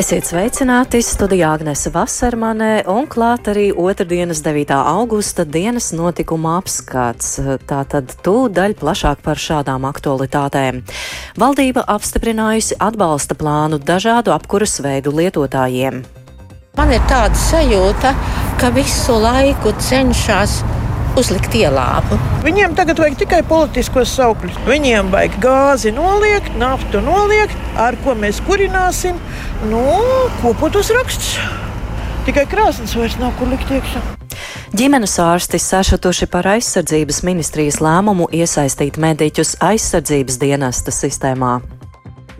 Esiet sveicināti studijā Agnese Vasarmanē un klāt arī otrdienas 9. augusta dienas notikuma apskats. Tātad tūdaļ plašāk par šādām aktualitātēm. Valdība apstiprinājusi atbalsta plānu dažādu apkuras veidu lietotājiem. Man ir tāda sajūta, ka visu laiku cenšas uzlikt ielāpu. Viņiem tagad vajag tikai politiskos saukļus. Viņiem vajag gāzi noliekt, naftu noliekt, ar ko mēs kurināsim. Nu, kopotus rakstus. Tikai krāsnes vairs nav kur likt iekšā. Ģimenes ārsti sašutuši par aizsardzības ministrijas lēmumu iesaistīt mediķus aizsardzības dienesta sistēmā.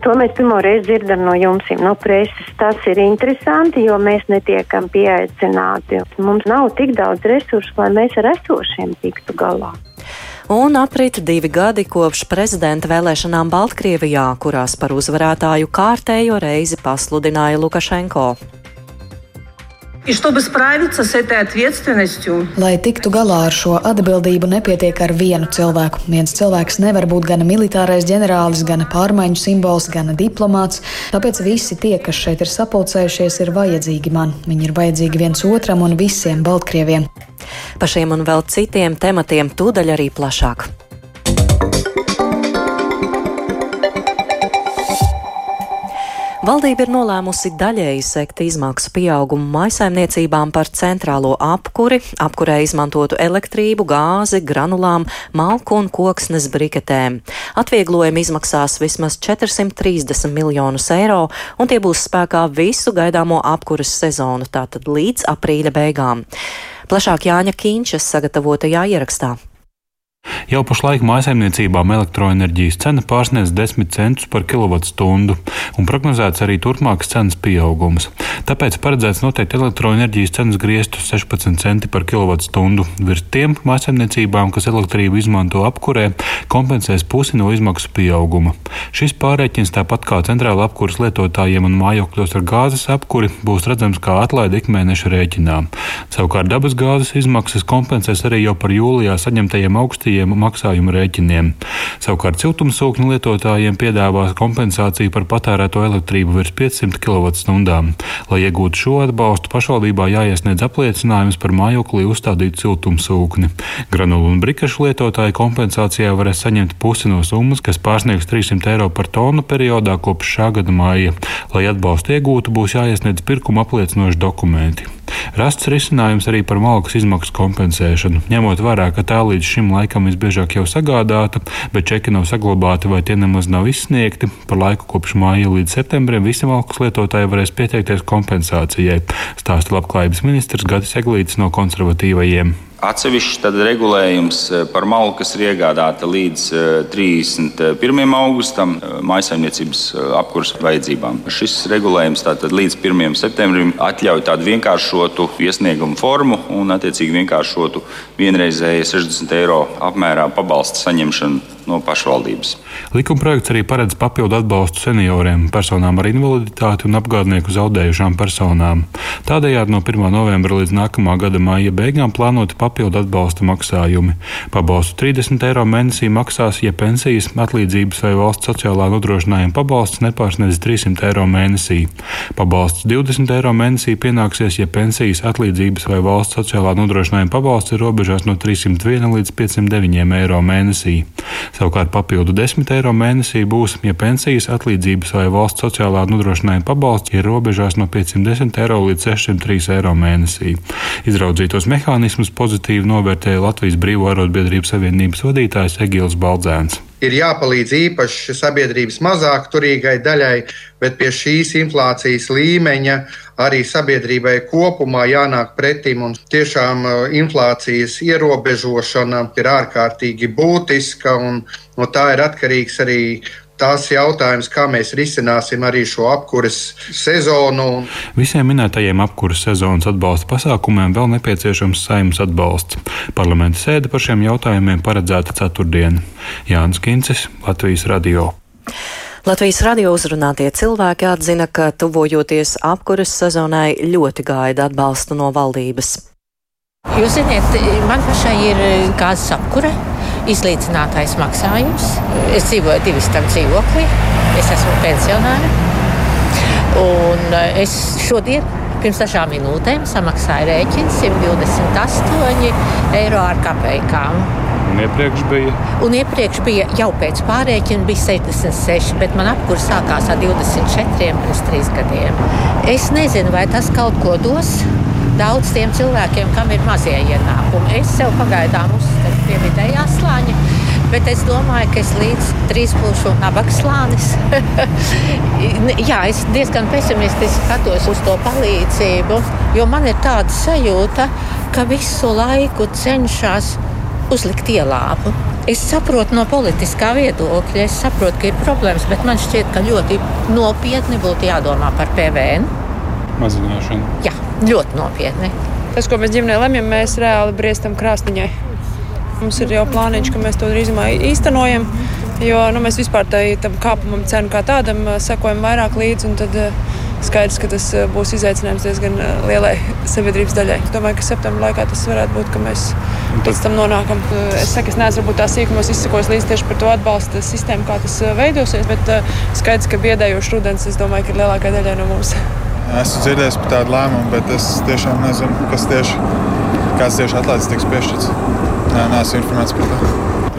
To mēs pirmo reizi dzirdam no jums, no preses. Tas ir interesanti, jo mēs netiekam pieaicināti. Mums nav tik daudz resursu, lai mēs ar esošiem tiktu galā. Un aprit divi gadi kopš prezidenta vēlēšanām Baltkrievijā, kurās par uzvarētāju kārtējo reizi pasludināja Lukašenko. Lai tiktu galā ar šo atbildību, nepietiek ar vienu cilvēku. Viens cilvēks nevar būt gan militārais ģenerālis, gan pārmaiņu simbols, gan diplomāts. Tāpēc visi tie, kas šeit ir sapulcējušies, ir vajadzīgi man. Viņi ir vajadzīgi viens otram un visiem Baltkrieviem. Par šiem un vēl citiem tematiem tūdaļ arī plašāk. Valdība ir nolēmusi daļēji sekt izmaksu pieaugumu maisaimniecībām par centrālo apkuri, apkurē izmantotu elektrību, gāzi, granulām, malku un koksnes briketēm. Atvieglojumi izmaksās vismaz 430 miljonus eiro, un tie būs spēkā visu gaidāmo apkuras sezonu, tātad līdz aprīļa beigām. Plašāk Jāņa Kīņšas sagatavotajā ierakstā. Jau pašlaik mājsaimniecībām elektroenerģijas cena pārsniedz 10 centus par kilovatstundu, un prognozēts arī turpmāks cenas pieaugums. Tāpēc paredzēts noteikt elektroenerģijas cenas grieztu 16 centi par kilovatstundu. Virs tiem mājsaimniecībām, kas elektrību izmanto apkurē, kompensēs pusi no izmaksu pieauguma. Šis pārreķins, tāpat kā centrāla apkuras lietotājiem un mājokļos ar gāzes apkuri, būs redzams kā atlaide ikmēneša rēķinā. Savukārt dabas gāzes izmaksas kompensēs arī jau par jūlijā saņemtajiem augstajiem maksājumu rēķiniem. Savukārt siltumsūkņu lietotājiem piedāvās kompensāciju par patērēto elektrību virs 500 kWh. Lai iegūtu šo atbalstu, pašvaldībā jāiesniedz apliecinājums par mājoklī uzstādītu siltumsūkni. Granulu un brikašu lietotāji kompensācijā varēs saņemt pusi no summas, kas pārsniegs 300 eiro par tonu periodā kopš šā gada māja. Lai atbalstu iegūtu, būs jāiesniedz pirkuma apliecinoši dokumenti. Rasts risinājums arī par malkas izmaksu kompensēšanu, ņemot vērā, ka tā līdz šim laikam visbiežāk jau sagādāta, bet čeki nav saglabāti vai tie nemaz nav izsniegti. Par laiku kopš māja līdz septembrim visi malkas lietotāji varēs pieteikties kompensācijai, stāsta labklājības ministrs Gatis Eglītis no konservatīvajiem. Atsevišķs regulējums eh, par malu, kas ir iegādāta līdz 31. Eh, augustam eh, maisaimniecības apkurses vajadzībām. Šis regulējums tātad līdz 1. septembrim atļauj tādu vienkāršotu iesniegumu formu un attiecīgi vienkāršotu vienreizēju 60 eiro apmērā pabalstu saņemšanu no pašvaldības. Likumprojekts arī paredz papildu atbalstu senioriem, personām ar invaliditāti un apgādnieku zaudējušām personām. Tādējādi no 1. novembra līdz nākamā gada māja beigām plānoti papildu atbalsta maksājumi. Pabalstu 30 eiro mēnesī maksās, ja pensijas, atlīdzības vai valsts sociālā nodrošinājuma pabalsts nepārsniedz 300 eiro mēnesī. Pabalsts 20 eiro mēnesī pienāksies, ja pensijas, atlīdzības vai valsts sociālā nodrošinājuma pabalsts ir robežās no 301 līdz 509 eiro mēnesī. Savukārt papildu 10 eiro mēnesī būs, ja pensijas, atlīdzības vai valsts sociālā nodrošinājuma pabalsts ir robežās no 510 eiro līdz 603 eiro mēnesī. Izraudzītos mehānismus pozitīvi novērtēja Latvijas Brīvo arotbiedrību savienības vadītājs Egils Baldzēns ir jāpalīdz īpaši sabiedrības mazāk turīgai daļai, bet pie šīs inflācijas līmeņa arī sabiedrībai kopumā jānāk pretim. Tiešām uh, inflācijas ierobežošana ir ārkārtīgi būtiska, un no tā ir atkarīgs arī tās jautājums, kā mēs risināsim arī šo apkuras sezonu. Visiem minētajiem apkuras sezonas atbalsta pasākumiem vēl nepieciešams saimnes atbalsts. Parlamenta sēde par šiem jautājumiem paredzēta ceturtdien. Jānis Kincis, Latvijas Radio. Latvijas radio uzrunātie cilvēki atzina, ka tuvojoties apkuras sezonai ļoti gaida atbalstu no valdības. Jūs zināt, man pašai ir gāzes apkure izlīdzinātais maksājums. Es dzīvoju divu stāvu dzīvoklī, es esmu pensionāra. Un es šodien Pirms dažām minūtēm samaksāja rēķinu 128 eiro ar kapekām. Un iepriekš bija? Un iepriekš bija jau pēc pārreķina, bija 76, bet man apkurs sākās ar 24 pirms trīs gadiem. Es nezinu, vai tas kaut ko dos daudz tiem cilvēkiem, kam ir mazie ienākumi. Es sev pagaidām uzskatu pie vidējā slāņa bet es domāju, ka es līdz drīz būšu nabaga slānis. Jā, es diezgan pesimistiski skatos uz to palīdzību, jo man ir tāda sajūta, ka visu laiku cenšas uzlikt ielāpu. Es saprotu no politiskā viedokļa, es saprotu, ka ir problēmas, bet man šķiet, ka ļoti nopietni būtu jādomā par PVN. Mazināšanu. Jā, ļoti nopietni. Tas, ko mēs ģimenē lemjam, mēs reāli briestam krāsniņai. Mums ir jau plāniņš, ka mēs to drīzumā īstenojam. Jo nu, mēs vispār tam kāpumam, cenu kā tādam, sekojam vairāk līdzi. Tad skaidrs, ka tas būs izaicinājums diezgan lielai sabiedrības daļai. Es domāju, ka septembrī laikā tas varētu būt, ka mēs līdz tam nonākam. Es saku, es neesmu varbūt tā sīkumos izsakojis līdz tieši par to atbalsta sistēmu, kā tas veidosies, bet skaidrs, ka biedējošs rudens, es domāju, ka ir lielākā daļa no mums. Esmu dzirdējis par tādu lēmumu, bet es tiešām nezinu, kas tieši, kāds tieši atlaides tiks piešķirts. Nē, neesmu informēts par to.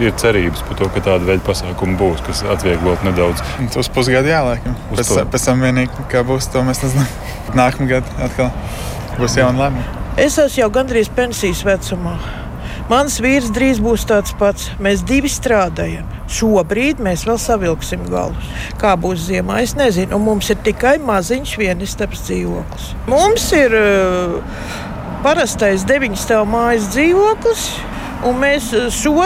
Ir cerības par to, ka tāda veida pasākumi būs, kas atvieglot nedaudz. Uz pusgadu jāliek. Pēc, to. pēc tam vienīgi, kā būs, to mēs nezinām. Nākamā gada atkal būs jauna lēmuma. Es esmu jau gandrīz pensijas vecumā. Mans vīrs drīz būs tāds pats. Mēs divi strādājam. Šobrīd mēs vēl savilksim galus. Kā būs ziemā, es nezinu. Un mums ir tikai maziņš vienistabs dzīvoklis. Mums ir uh, parastais deviņu stāvu mājas dzīvoklis Un mēs eh, šo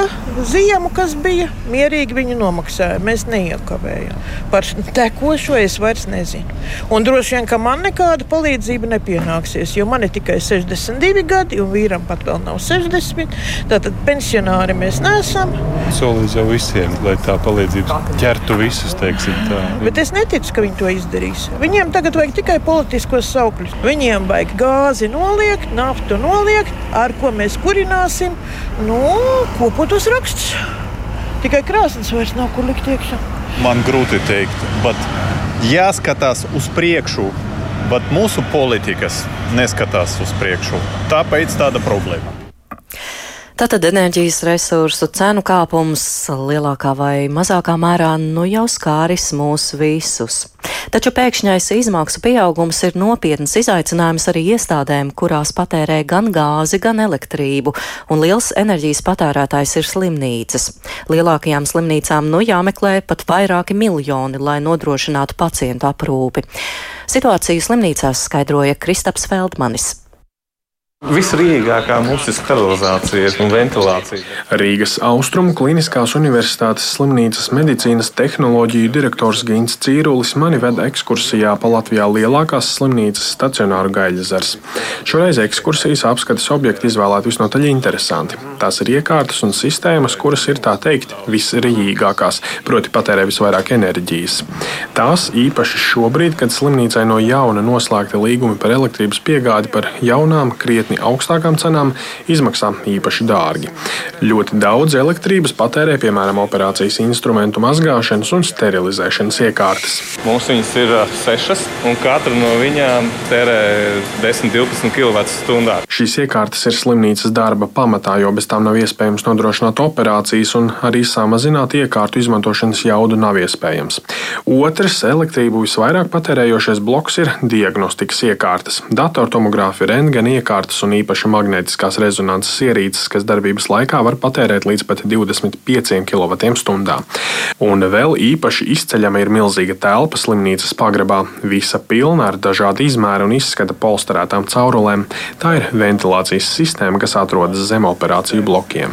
ziemu, kas bija, mierīgi viņu nomaksājām. Mēs neiekavējām. Par tekošo es vairs nezinu. Un droši vien, ka man nekāda palīdzība nepienāksies, jo man ir tikai 62 gadi, un vīram pat vēl nav 60. Tātad pensionāri mēs neesam. Solīs jau visiem, lai tā palīdzība ķertu visus, teiksim tā. Bet es neticu, ka viņi to izdarīs. Viņiem tagad vajag tikai politiskos saukļus. Viņiem vajag gāzi noliegt, naftu noliegt, ar ko mēs kurināsim Nu, kopotos raksts. Tikai krāsnes vairs nav kur likt iekšā. Man grūti teikt, bet jāskatās uz priekšu. Bet mūsu politikas neskatās uz priekšu. Tāpēc tāda problēma. Tātad enerģijas resursu cenu kāpums lielākā vai mazākā mērā nu jau skāris mūs visus. Taču pēkšņais izmaksu pieaugums ir nopietns izaicinājums arī iestādēm, kurās patērē gan gāzi, gan elektrību, un liels enerģijas patērētājs ir slimnīcas. Lielākajām slimnīcām nu jāmeklē pat vairāki miljoni, lai nodrošinātu pacientu aprūpi. Situāciju slimnīcās skaidroja Kristaps Feldmanis. Visrīgākā mums ir sterilizācija un ventilācija. Rīgas Austrumu Kliniskās Universitātes slimnīcas medicīnas tehnoloģiju direktors Gins Cīrulis mani veda ekskursijā pa Latvijā lielākās slimnīcas stacionāru gaļazars. Šoreiz ekskursijas apskates objekti izvēlēti visnotaļ interesanti. Tās ir iekārtas un sistēmas, kuras ir tā teikt visrīgākās, proti patērē visvairāk enerģijas. Tās īpaši šobrīd, kad slimnīcai no jauna noslēgta līgumi par elektrības piegādi par jaunām, krietni krietni augstākām cenām, izmaksā īpaši dārgi. Ļoti daudz elektrības patērē piemēram operācijas instrumentu mazgāšanas un sterilizēšanas iekārtas. Mums viņas ir sešas, un katra no viņām tērē 10-12 kWh. Šīs iekārtas ir slimnīcas darba pamatā, jo bez tām nav iespējams nodrošināt operācijas, un arī samazināt iekārtu izmantošanas jaudu nav iespējams. Otrs elektrību visvairāk patērējošais bloks ir diagnostikas iekārtas, datortomogrāfi, rentgena iekārtas iekārtas un īpaši magnētiskās rezonances ierīces, kas darbības laikā var patērēt līdz pat 25 kWh. Un vēl īpaši izceļama ir milzīga telpa slimnīcas pagrabā, visa pilna ar dažādu izmēru un izskata polsterētām caurulēm. Tā ir ventilācijas sistēma, kas atrodas zem operāciju blokiem.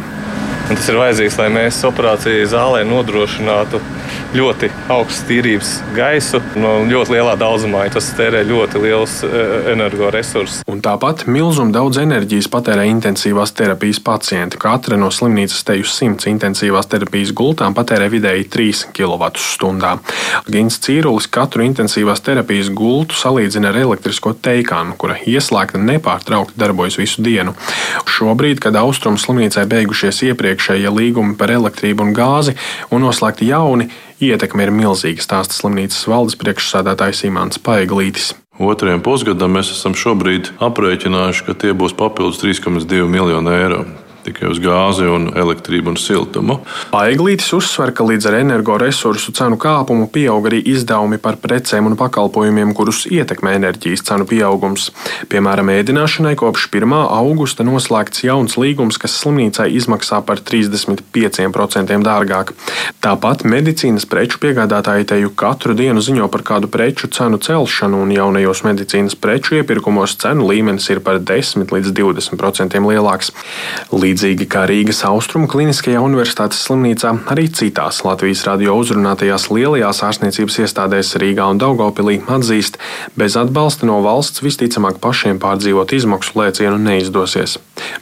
Un tas ir vajadzīgs, lai mēs operāciju zālē nodrošinātu ļoti augstu tīrības gaisu no ļoti lielā daudzumā. Tas tērē ļoti liels e, energoresursus. Un tāpat milzumu daudz enerģijas patērē intensīvās terapijas pacienti. Katra no slimnīcas teju simts intensīvās terapijas gultām patērē vidēji 3 kWh. Gins Cīrulis katru intensīvās terapijas gultu salīdzina ar elektrisko teikānu, kura ieslēgta nepārtraukti darbojas visu dienu. Šobrīd, kad Austrumu slimnīcai beigušies iepriekšējie līgumi par elektrību un gāzi un noslēgti jauni, ietekme ir milzīga, stāsta slimnīcas valdes priekšsādātājs Imants Paiglītis. Otrajam pusgadam mēs esam šobrīd aprēķinājuši, ka tie būs papildus 3,2 miljoni eiro tikai uz gāzi, un elektrību un siltumu. Paiglītis uzsver, ka līdz ar energoresursu cenu kāpumu pieaug arī izdevumi par precēm un pakalpojumiem, kurus ietekmē enerģijas cenu pieaugums. Piemēram, ēdināšanai kopš 1. augusta noslēgts jauns līgums, kas slimnīcai izmaksā par 35% dārgāk. Tāpat medicīnas preču piegādātāji teju katru dienu ziņo par kādu preču cenu celšanu, un jaunajos medicīnas preču iepirkumos cenu līmenis ir par 10 līdz 20% lielāks. Līdz Līdzīgi kā Rīgas Austrumu Kliniskajā universitātes slimnīcā, arī citās Latvijas radio uzrunātajās lielajās ārstniecības iestādēs Rīgā un Daugopilī atzīst, bez atbalsta no valsts visticamāk pašiem pārdzīvot izmaksu lēcienu neizdosies.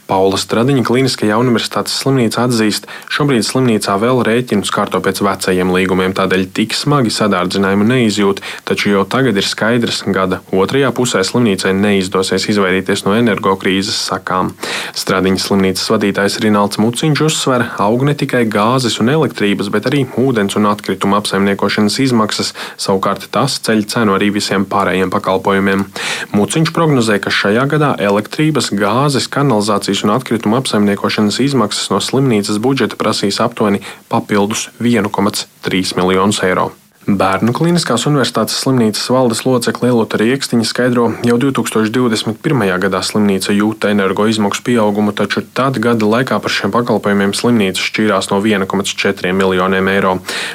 Paula Stradiņa Kliniskajā universitātes slimnīca atzīst, šobrīd slimnīcā vēl rēķinus kārto pēc vecajiem līgumiem, tādēļ tik smagi sadārdzinājumu neizjūt, taču jau tagad ir skaidrs, ka gada otrajā pusē slimnīcai neizdosies izvairīties no energokrīzes sakām. Stradiņas slimnīcas vadītājs Rināls Muciņš uzsver, aug ne tikai gāzes un elektrības, bet arī ūdens un atkrituma apsaimniekošanas izmaksas, savukārt tas ceļ cenu arī visiem pārējiem pakalpojumiem. Muciņš prognozē, ka šajā gadā elektrības, gāzes, kanalizācijas un atkrituma apsaimniekošanas izmaksas no slimnīcas budžeta prasīs aptuveni papildus 1,3 miljonus eiro. Bērnu Kliniskās Universitātes slimnīcas valdes locekle Elota Rieksniņa skaidro, jau 2021. gadā slimnīca jūta energo izmaksu pieaugumu, taču tad gada laikā par šiem pakalpojumiem slimnīca šķīrās no 1,4 miljoniem eiro.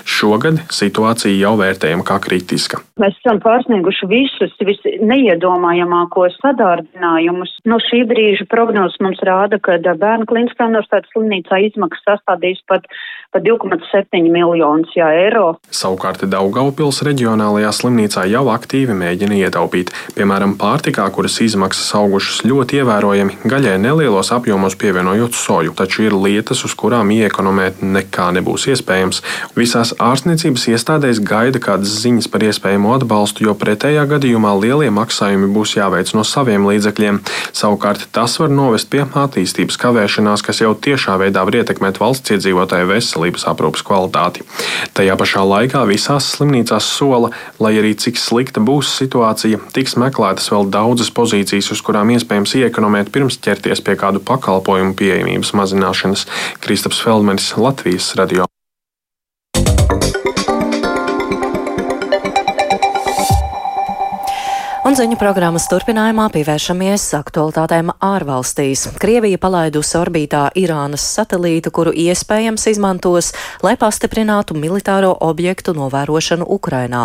Šogad situācija jau vērtējama kā kritiska. Mēs esam pārsnieguši visus visneiedomājamākos sadārdinājumus. No šī brīža prognozes mums rāda, ka Bērnu Kliniskā Universitātes slimnīcā izmaksas sastādīs pat, pat 2,7 miljonus eiro. Savukārt Daugaupils reģionālajā slimnīcā jau aktīvi mēģina ietaupīt. Piemēram, pārtikā, kuras izmaksas augušas ļoti ievērojami, gaļai nelielos apjomos pievienojot soju, taču ir lietas, uz kurām iekonomēt nekā nebūs iespējams. Visās ārstniecības iestādēs gaida kādas ziņas par iespējamo atbalstu, jo pretējā gadījumā lielie maksājumi būs jāveic no saviem līdzekļiem. Savukārt tas var novest pie attīstības kavēšanās, kas jau tiešā veidā var ietekmēt valsts iedzīvotāju veselības aprūpas kvalitāti. Tajā pašā laikā visās Valsts slimnīcās sola, lai arī cik slikta būs situācija, tiks meklētas vēl daudzas pozīcijas, uz kurām iespējams iekonomēt pirms ķerties pie kādu pakalpojumu pieejamības mazināšanas. Kristaps Feldmanis, Latvijas radio. Un ziņu programmas turpinājumā pievēršamies aktualitātēm ārvalstīs. Krievija palaidusi orbītā Irānas satelītu, kuru iespējams izmantos, lai pastiprinātu militāro objektu novērošanu Ukrainā.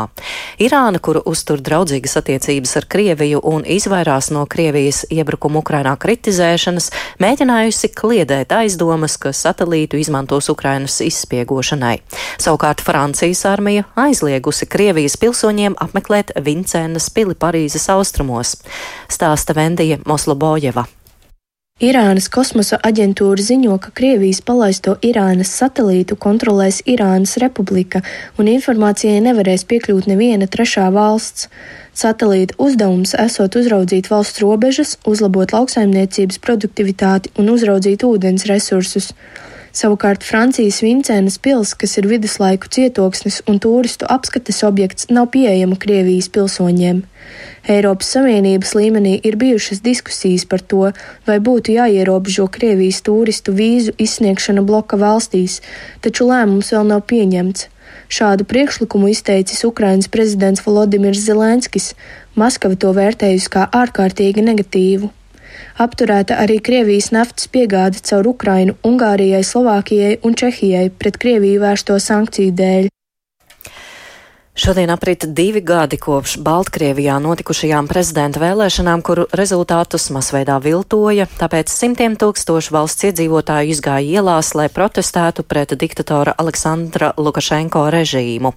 Irāna, kuru uztur draudzīgas attiecības ar Krieviju un izvairās no Krievijas iebrukuma Ukrainā kritizēšanas, mēģinājusi kliedēt aizdomas, ka satelītu izmantos Ukrainas izspiegošanai. Savukārt Francijas armija aizliegusi Krievijas pilsoņiem apmeklēt Vincēnas pili Parīzē Parīzes austrumos, stāsta Vendija Moslobojeva. Irānas kosmosa aģentūra ziņo, ka Krievijas palaisto Irānas satelītu kontrolēs Irānas republika, un informācijai nevarēs piekļūt neviena trešā valsts. Satelīta uzdevums esot uzraudzīt valsts robežas, uzlabot lauksaimniecības produktivitāti un uzraudzīt ūdens resursus. Savukārt Francijas Vincēnas pils, kas ir viduslaiku cietoksnis un turistu apskates objekts, nav pieejama Krievijas pilsoņiem. Eiropas Savienības līmenī ir bijušas diskusijas par to, vai būtu jāierobežo Krievijas turistu vīzu izsniegšana bloka valstīs, taču lēmums vēl nav pieņemts. Šādu priekšlikumu izteicis Ukrainas prezidents Volodimirs Zelenskis. Maskava to vērtējusi kā ārkārtīgi negatīvu. Apturēta arī Krievijas naftas piegāde caur Ukrainu, Ungārijai, Slovākijai un Čehijai pret Krieviju vērsto sankciju dēļ. Šodien aprit divi gadi kopš Baltkrievijā notikušajām prezidenta vēlēšanām, kuru rezultātus masveidā viltoja, tāpēc simtiem tūkstošu valsts iedzīvotāju izgāja ielās, lai protestētu pret diktatora Aleksandra Lukašenko režīmu.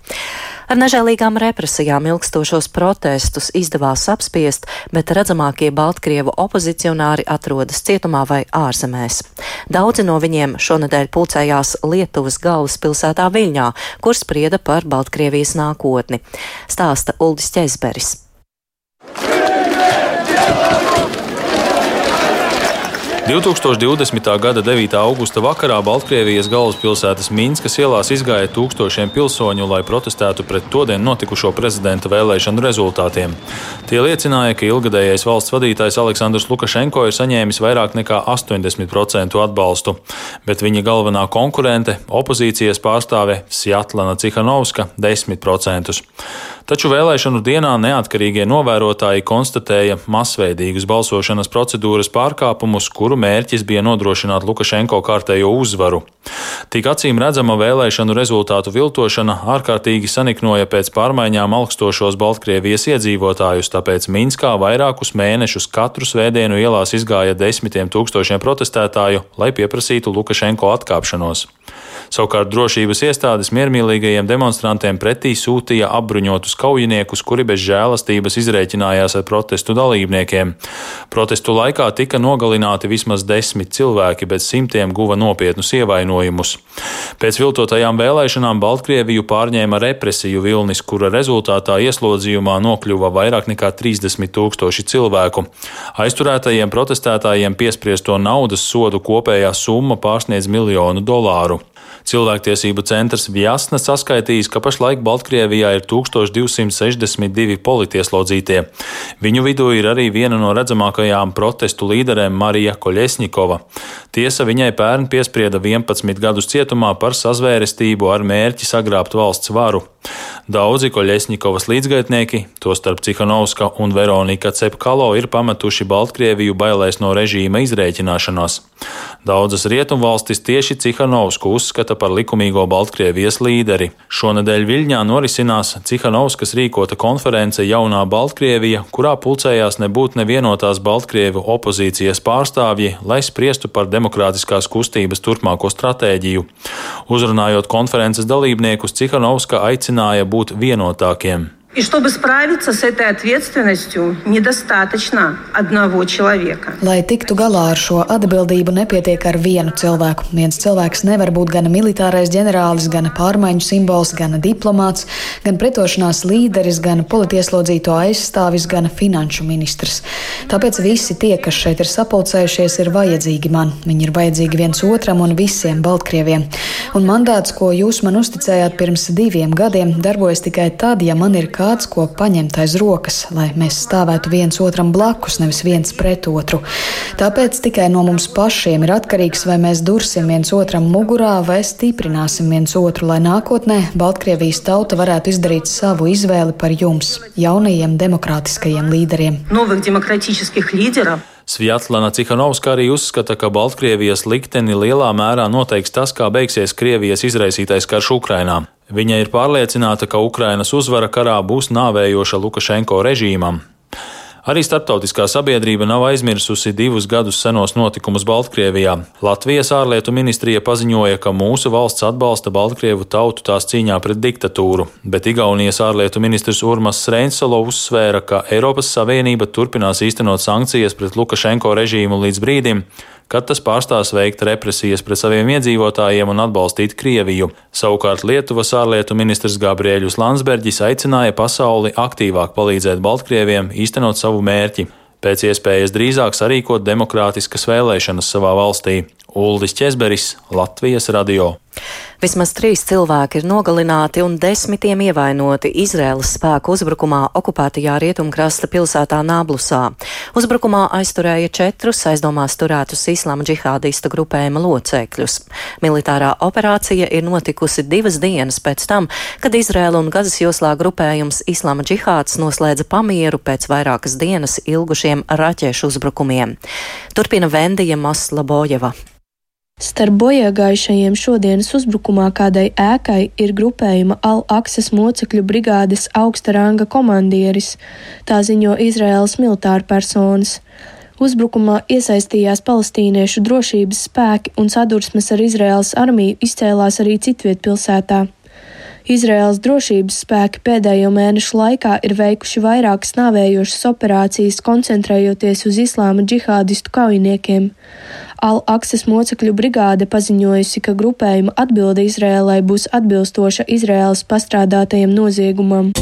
Ar nežēlīgām represijām ilgstošos protestus izdevās apspiest, bet redzamākie Baltkrievu opozicionāri atrodas cietumā vai ārzemēs. Daudzi no viņiem šonadēļ pulcējās Lietuvas galvaspilsētā Viļņā, kur sprieda par Baltkrievijas nākotni. Stāsta Uldis Ķezberis. 2020. gada 9. augusta vakarā Baltkrievijas galvaspilsētas Minskas ielās izgāja tūkstošiem pilsoņu, lai protestētu pret todien notikušo prezidenta vēlēšanu rezultātiem. Tie liecināja, ka ilgadējais valsts vadītājs Aleksandrs Lukašenko ir saņēmis vairāk nekā 80% atbalstu, bet viņa galvenā konkurente, opozīcijas pārstāve Sjatlana Cihanovska - 10%. Taču vēlēšanu dienā neatkarīgie novērotāji konstatēja masveidīgas balsošanas procedūras pārkāpumus, kuru mērķis bija nodrošināt Lukašenko kārtējo uzvaru. Tik acīm redzama vēlēšanu rezultātu viltošana ārkārtīgi saniknoja pēc pārmaiņām augstošos Baltkrievijas iedzīvotājus, tāpēc Minskā vairākus mēnešus katru svētdienu ielās izgāja desmitiem tūkstošiem protestētāju, lai pieprasītu Lukašenko atkāpšanos. Savukārt drošības iestādes miermīlīgajiem demonstrantiem pretī sūtīja apbruņotus kaujiniekus, kuri bez žēlastības izrēķinājās ar protestu dalībniekiem. Protestu laikā tika nogalināti vismaz desmit cilvēki, bet simtiem guva nopietnus ievainojumus. Pēc viltotajām vēlēšanām Baltkrieviju pārņēma represiju vilnis, kura rezultātā ieslodzījumā nokļuva vairāk nekā 30 tūkstoši cilvēku. Aizturētajiem protestētājiem piespriesto naudas sodu kopējā summa pārsniedz miljonu dolāru. Cilvēktiesību centrs Vjasna saskaitījis, ka pašlaik Baltkrievijā ir 1262 politieslodzītie. Viņu vidū ir arī viena no redzamākajām protestu līderēm Marija Koļesņikova. Tiesa viņai pērn piesprieda 11 gadus cietumā par sazvērestību ar mērķi sagrābt valsts varu. Daudzi Koļesņikovas līdzgaitnieki, tostarp Cihanovska un Veronika Cepkalo, ir pametuši Baltkrieviju bailēs no režīma izrēķināšanās. Daudzas rietumvalstis tieši Cihanovsku uzskata par likumīgo Baltkrievijas līderi. Šonadēļ Viļņā norisinās Cihanovskas rīkota konference Jaunā Baltkrievija, kurā pulcējās nebūt nevienotās Baltkrievu opozīcijas pārstāvji, lai spriestu par demokrātiskās kustības turpmāko stratēģiju. Uzrunājot konferences dalībniekus, Cihanovska aicināja būt vienotākiem. И чтобы справиться с этой ответственностью, недостаточно одного человека. Lai tiktu galā ar šo atbildību, nepietiek ar vienu cilvēku. Viens cilvēks nevar būt gan militārais ģenerālis, gan pārmaiņu simbols, gan diplomāts, gan pretošanās līderis, gan politieslodzīto aizstāvis, gan finanšu ministrs. Tāpēc visi tie, kas šeit ir sapulcējušies, ir vajadzīgi man. Viņi ir vajadzīgi viens otram un visiem Baltkrieviem. Un mandāts, ko jūs man uzticējāt pirms diviem gadiem, darbojas tikai tad, ja man ir kā kāds, ko paņemt aiz rokas, lai mēs stāvētu viens otram blakus, nevis viens pret otru. Tāpēc tikai no mums pašiem ir atkarīgs, vai mēs dursim viens otram mugurā vai stiprināsim viens otru, lai nākotnē Baltkrievijas tauta varētu izdarīt savu izvēli par jums, jaunajiem demokrātiskajiem līderiem. Svjatlana Cihanovska arī uzskata, ka Baltkrievijas likteni lielā mērā noteiks tas, kā beigsies Krievijas izraisītais karš Ukrainā. Viņa ir pārliecināta, ka Ukrainas uzvara karā būs nāvējoša Lukašenko režīmam. Arī starptautiskā sabiedrība nav aizmirsusi divus gadus senos notikumus Baltkrievijā. Latvijas ārlietu ministrija paziņoja, ka mūsu valsts atbalsta Baltkrievu tautu tās cīņā pret diktatūru, bet Igaunijas ārlietu ministrs Urmas Sreinsalo uzsvēra, ka Eiropas Savienība turpinās īstenot sankcijas pret Lukašenko režīmu līdz brīdim, kad tas pārstās veikt represijas pret saviem iedzīvotājiem un atbalstīt Krieviju. Savukārt Lietuvas ārlietu ministrs Gabriēļus Landsbergis aicināja pasauli aktīvāk palīdzēt Baltkrieviem īstenot savu mērķi pēc iespējas drīzāk sarīkot demokrātiskas vēlēšanas savā valstī. Uldis Česberis, Latvijas radio. Vismaz trīs cilvēki ir nogalināti un desmitiem ievainoti Izraēlas spēku uzbrukumā okupētajā rietumkrasta pilsētā Nāblusā. Uzbrukumā aizturēja četrus aizdomās turētus islāma džihādistu grupējuma locekļus. Militārā operācija ir notikusi divas dienas pēc tam, kad Izraēla un Gazas joslā grupējums islāma džihāds noslēdza pamieru pēc vairākas dienas ilgušiem raķešu uzbrukumiem. Turpina Vendija Maslabojeva. Starp bojāgājušajiem šodienas uzbrukumā kādai ēkai ir grupējuma Al-Aksas mocekļu brigādes augsta ranga komandieris, tā ziņo Izraēlas militāra personas. Uzbrukumā iesaistījās palestīniešu drošības spēki un sadursmes ar Izraēlas armiju izcēlās arī citviet pilsētā. Izraēlas drošības spēki pēdējo mēnešu laikā ir veikuši vairākas nāvējošas operācijas, koncentrējoties uz islāma džihādistu kaujiniekiem. Al-Aksas mocekļu brigāde paziņojusi, ka grupējuma atbilde Izrēlai būs atbilstoša Izrēlas pastrādātajam noziegumam.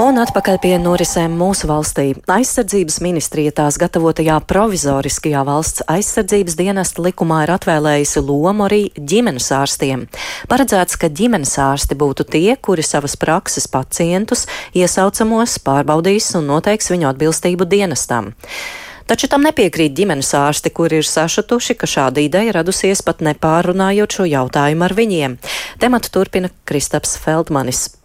Un atpakaļ pie norisēm mūsu valstī. Aizsardzības ministrija tās gatavotajā provizoriskajā valsts aizsardzības dienesta likumā ir atvēlējusi lomu arī ģimenes ārstiem. Paredzēts, ka ģimenes ārsti būtu tie, kuri savas prakses pacientus iesaucamos pārbaudīs un noteiks viņu atbilstību dienestam. Taču tam nepiekrīt ģimenes ārsti, kuri ir sašutuši, ka šāda ideja radusies pat nepārunājot šo jautājumu ar viņiem. Tematu turpina Kristaps Feldmanis.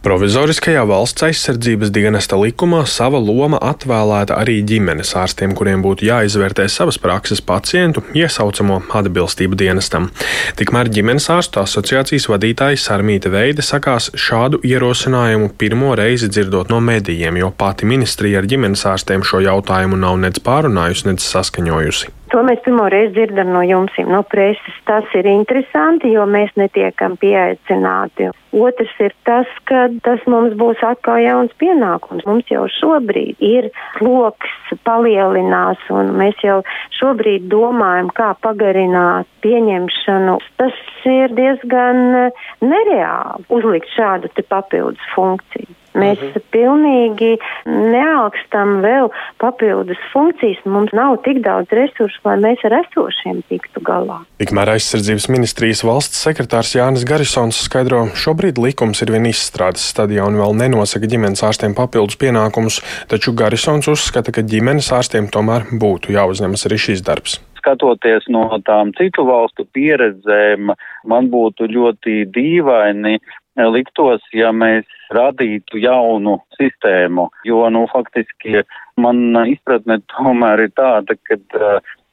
Provizoriskajā valsts aizsardzības dienesta likumā sava loma atvēlēta arī ģimenes ārstiem, kuriem būtu jāizvērtē savas prakses pacientu iesaucamo atbilstību dienestam. Tikmēr ģimenes ārstu asociācijas vadītājs Sarmīta Veide sakās šādu ierosinājumu pirmo reizi dzirdot no medijiem, jo pati ministrija ar ģimenes ārstiem šo jautājumu nav nec pārunājusi, nec saskaņojusi. To mēs pirmo reizi dzirdam no jums, no preses. Tas ir interesanti, jo mēs netiekam pieaicināti. Otrs ir tas, ka tas mums būs atkal jauns pienākums. Mums jau šobrīd ir sloks palielinās, un mēs jau šobrīd domājam, kā pagarināt pieņemšanu. Tas ir diezgan nereāli uzlikt šādu papildus funkciju. Mēs mhm. pilnīgi neaugstam vēl papildus funkcijas. Mums nav tik daudz resursu, lai mēs ar esošiem tiktu galā. Tikmēr aizsardzības ministrijas valsts sekretārs Jānis Garisons skaidro, šobrīd likums ir vien izstrādes stadijā un vēl nenosaka ģimenes ārstiem papildus pienākumus, taču Garisons uzskata, ka ģimenes ārstiem tomēr būtu jāuzņemas arī šīs darbs skatoties no tām citu valstu pieredzēm, man būtu ļoti dīvaini liktos, ja mēs radītu jaunu sistēmu, jo, nu, faktiski man izpratne tomēr ir tāda, ka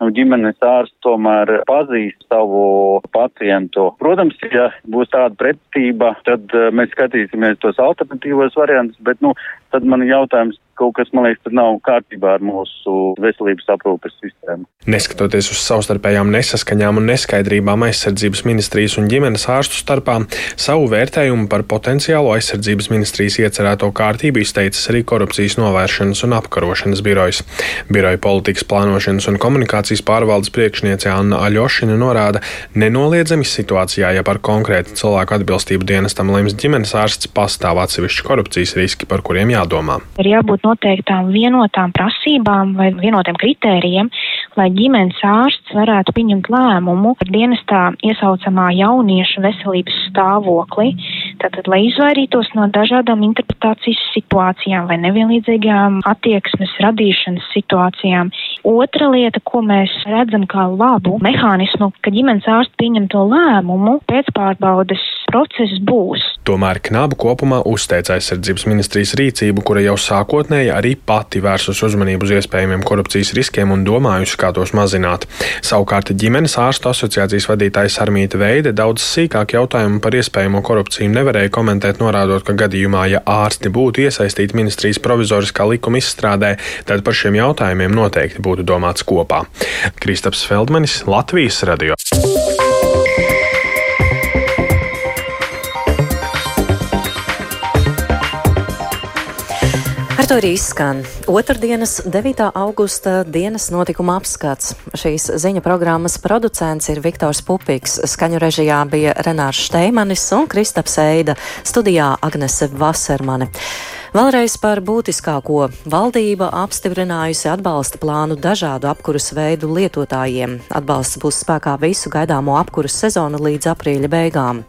nu, ģimenes ārsts tomēr pazīst savu pacientu. Protams, ja būs tāda pretestība, tad mēs skatīsimies tos alternatīvos variantus, bet, nu, tad man jautājums, kaut kas, man liekas, nav kārtībā ar mūsu veselības aprūpes sistēmu. Neskatoties uz savstarpējām nesaskaņām un neskaidrībām aizsardzības ministrijas un ģimenes ārstu starpā, savu vērtējumu par potenciālo aizsardzības ministrijas iecerēto kārtību izteicis arī korupcijas novēršanas un apkarošanas birojas. Biroja politikas plānošanas un komunikācijas pārvaldes priekšniece Anna Aļošina norāda, nenoliedzami situācijā, ja par konkrētu cilvēku atbilstību dienestam lems ģimenes ārsts, pastāv atsevišķi korupcijas riski, par kuriem jādomā. Ir jābūt noteiktām vienotām prasībām vai vienotiem kritērijiem, lai ģimenes ārsts varētu pieņemt lēmumu par dienestā iesaucamā jaunieša veselības stāvokli, tātad, lai izvairītos no dažādām interpretācijas situācijām vai nevienlīdzīgām attieksmes radīšanas situācijām. Otra lieta, ko mēs redzam kā labu mehānismu, ka ģimenes ārsts pieņem to lēmumu, pēcpārbaudes process būs. Tomēr Knabu kopumā uzteica aizsardzības ministrijas rīcību, kura jau sākotnēji arī pati vērsus uzmanību uz iespējamiem korupcijas riskiem un domājusi, kā tos mazināt. Savukārt ģimenes ārstu asociācijas vadītājs Armīta Veide daudz sīkāk jautājumu par iespējamo korupciju nevarēja komentēt, norādot, ka gadījumā, ja ārsti būtu iesaistīti ministrijas provizoriskā likuma izstrādē, tad par šiem jautājumiem noteikti būtu domāts kopā. Kristaps Feldmanis, Latvijas radio. Ar to arī izskan otrdienas, 9. augusta dienas notikuma apskats. Šīs ziņa programmas producents ir Viktors Pupiks, skaņu režijā bija Renārs Šteimanis un Kristaps Eida, studijā Agnese Vasermane. Vēlreiz par būtiskāko. Valdība apstiprinājusi atbalsta plānu dažādu apkurus veidu lietotājiem. Atbalsts būs spēkā visu gaidāmo apkurus sezonu līdz aprīļa beigām.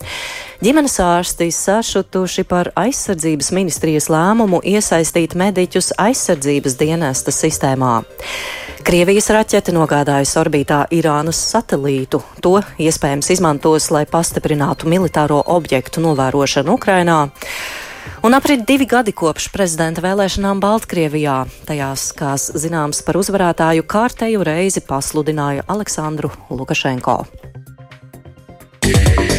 Ģimenes ārsti sašutuši par aizsardzības ministrijas lēmumu iesaistīt mediķus aizsardzības dienesta sistēmā. Krievijas raķete nogādājusi orbītā Irānas satelītu. To iespējams izmantos, lai pastiprinātu militāro objektu novērošanu Ukrainā. Un aprit divi gadi kopš prezidenta vēlēšanām Baltkrievijā. Tajās, kā zināms, par uzvarētāju kārtēju reizi pasludināja Aleksandru Lukašenko. Yeah.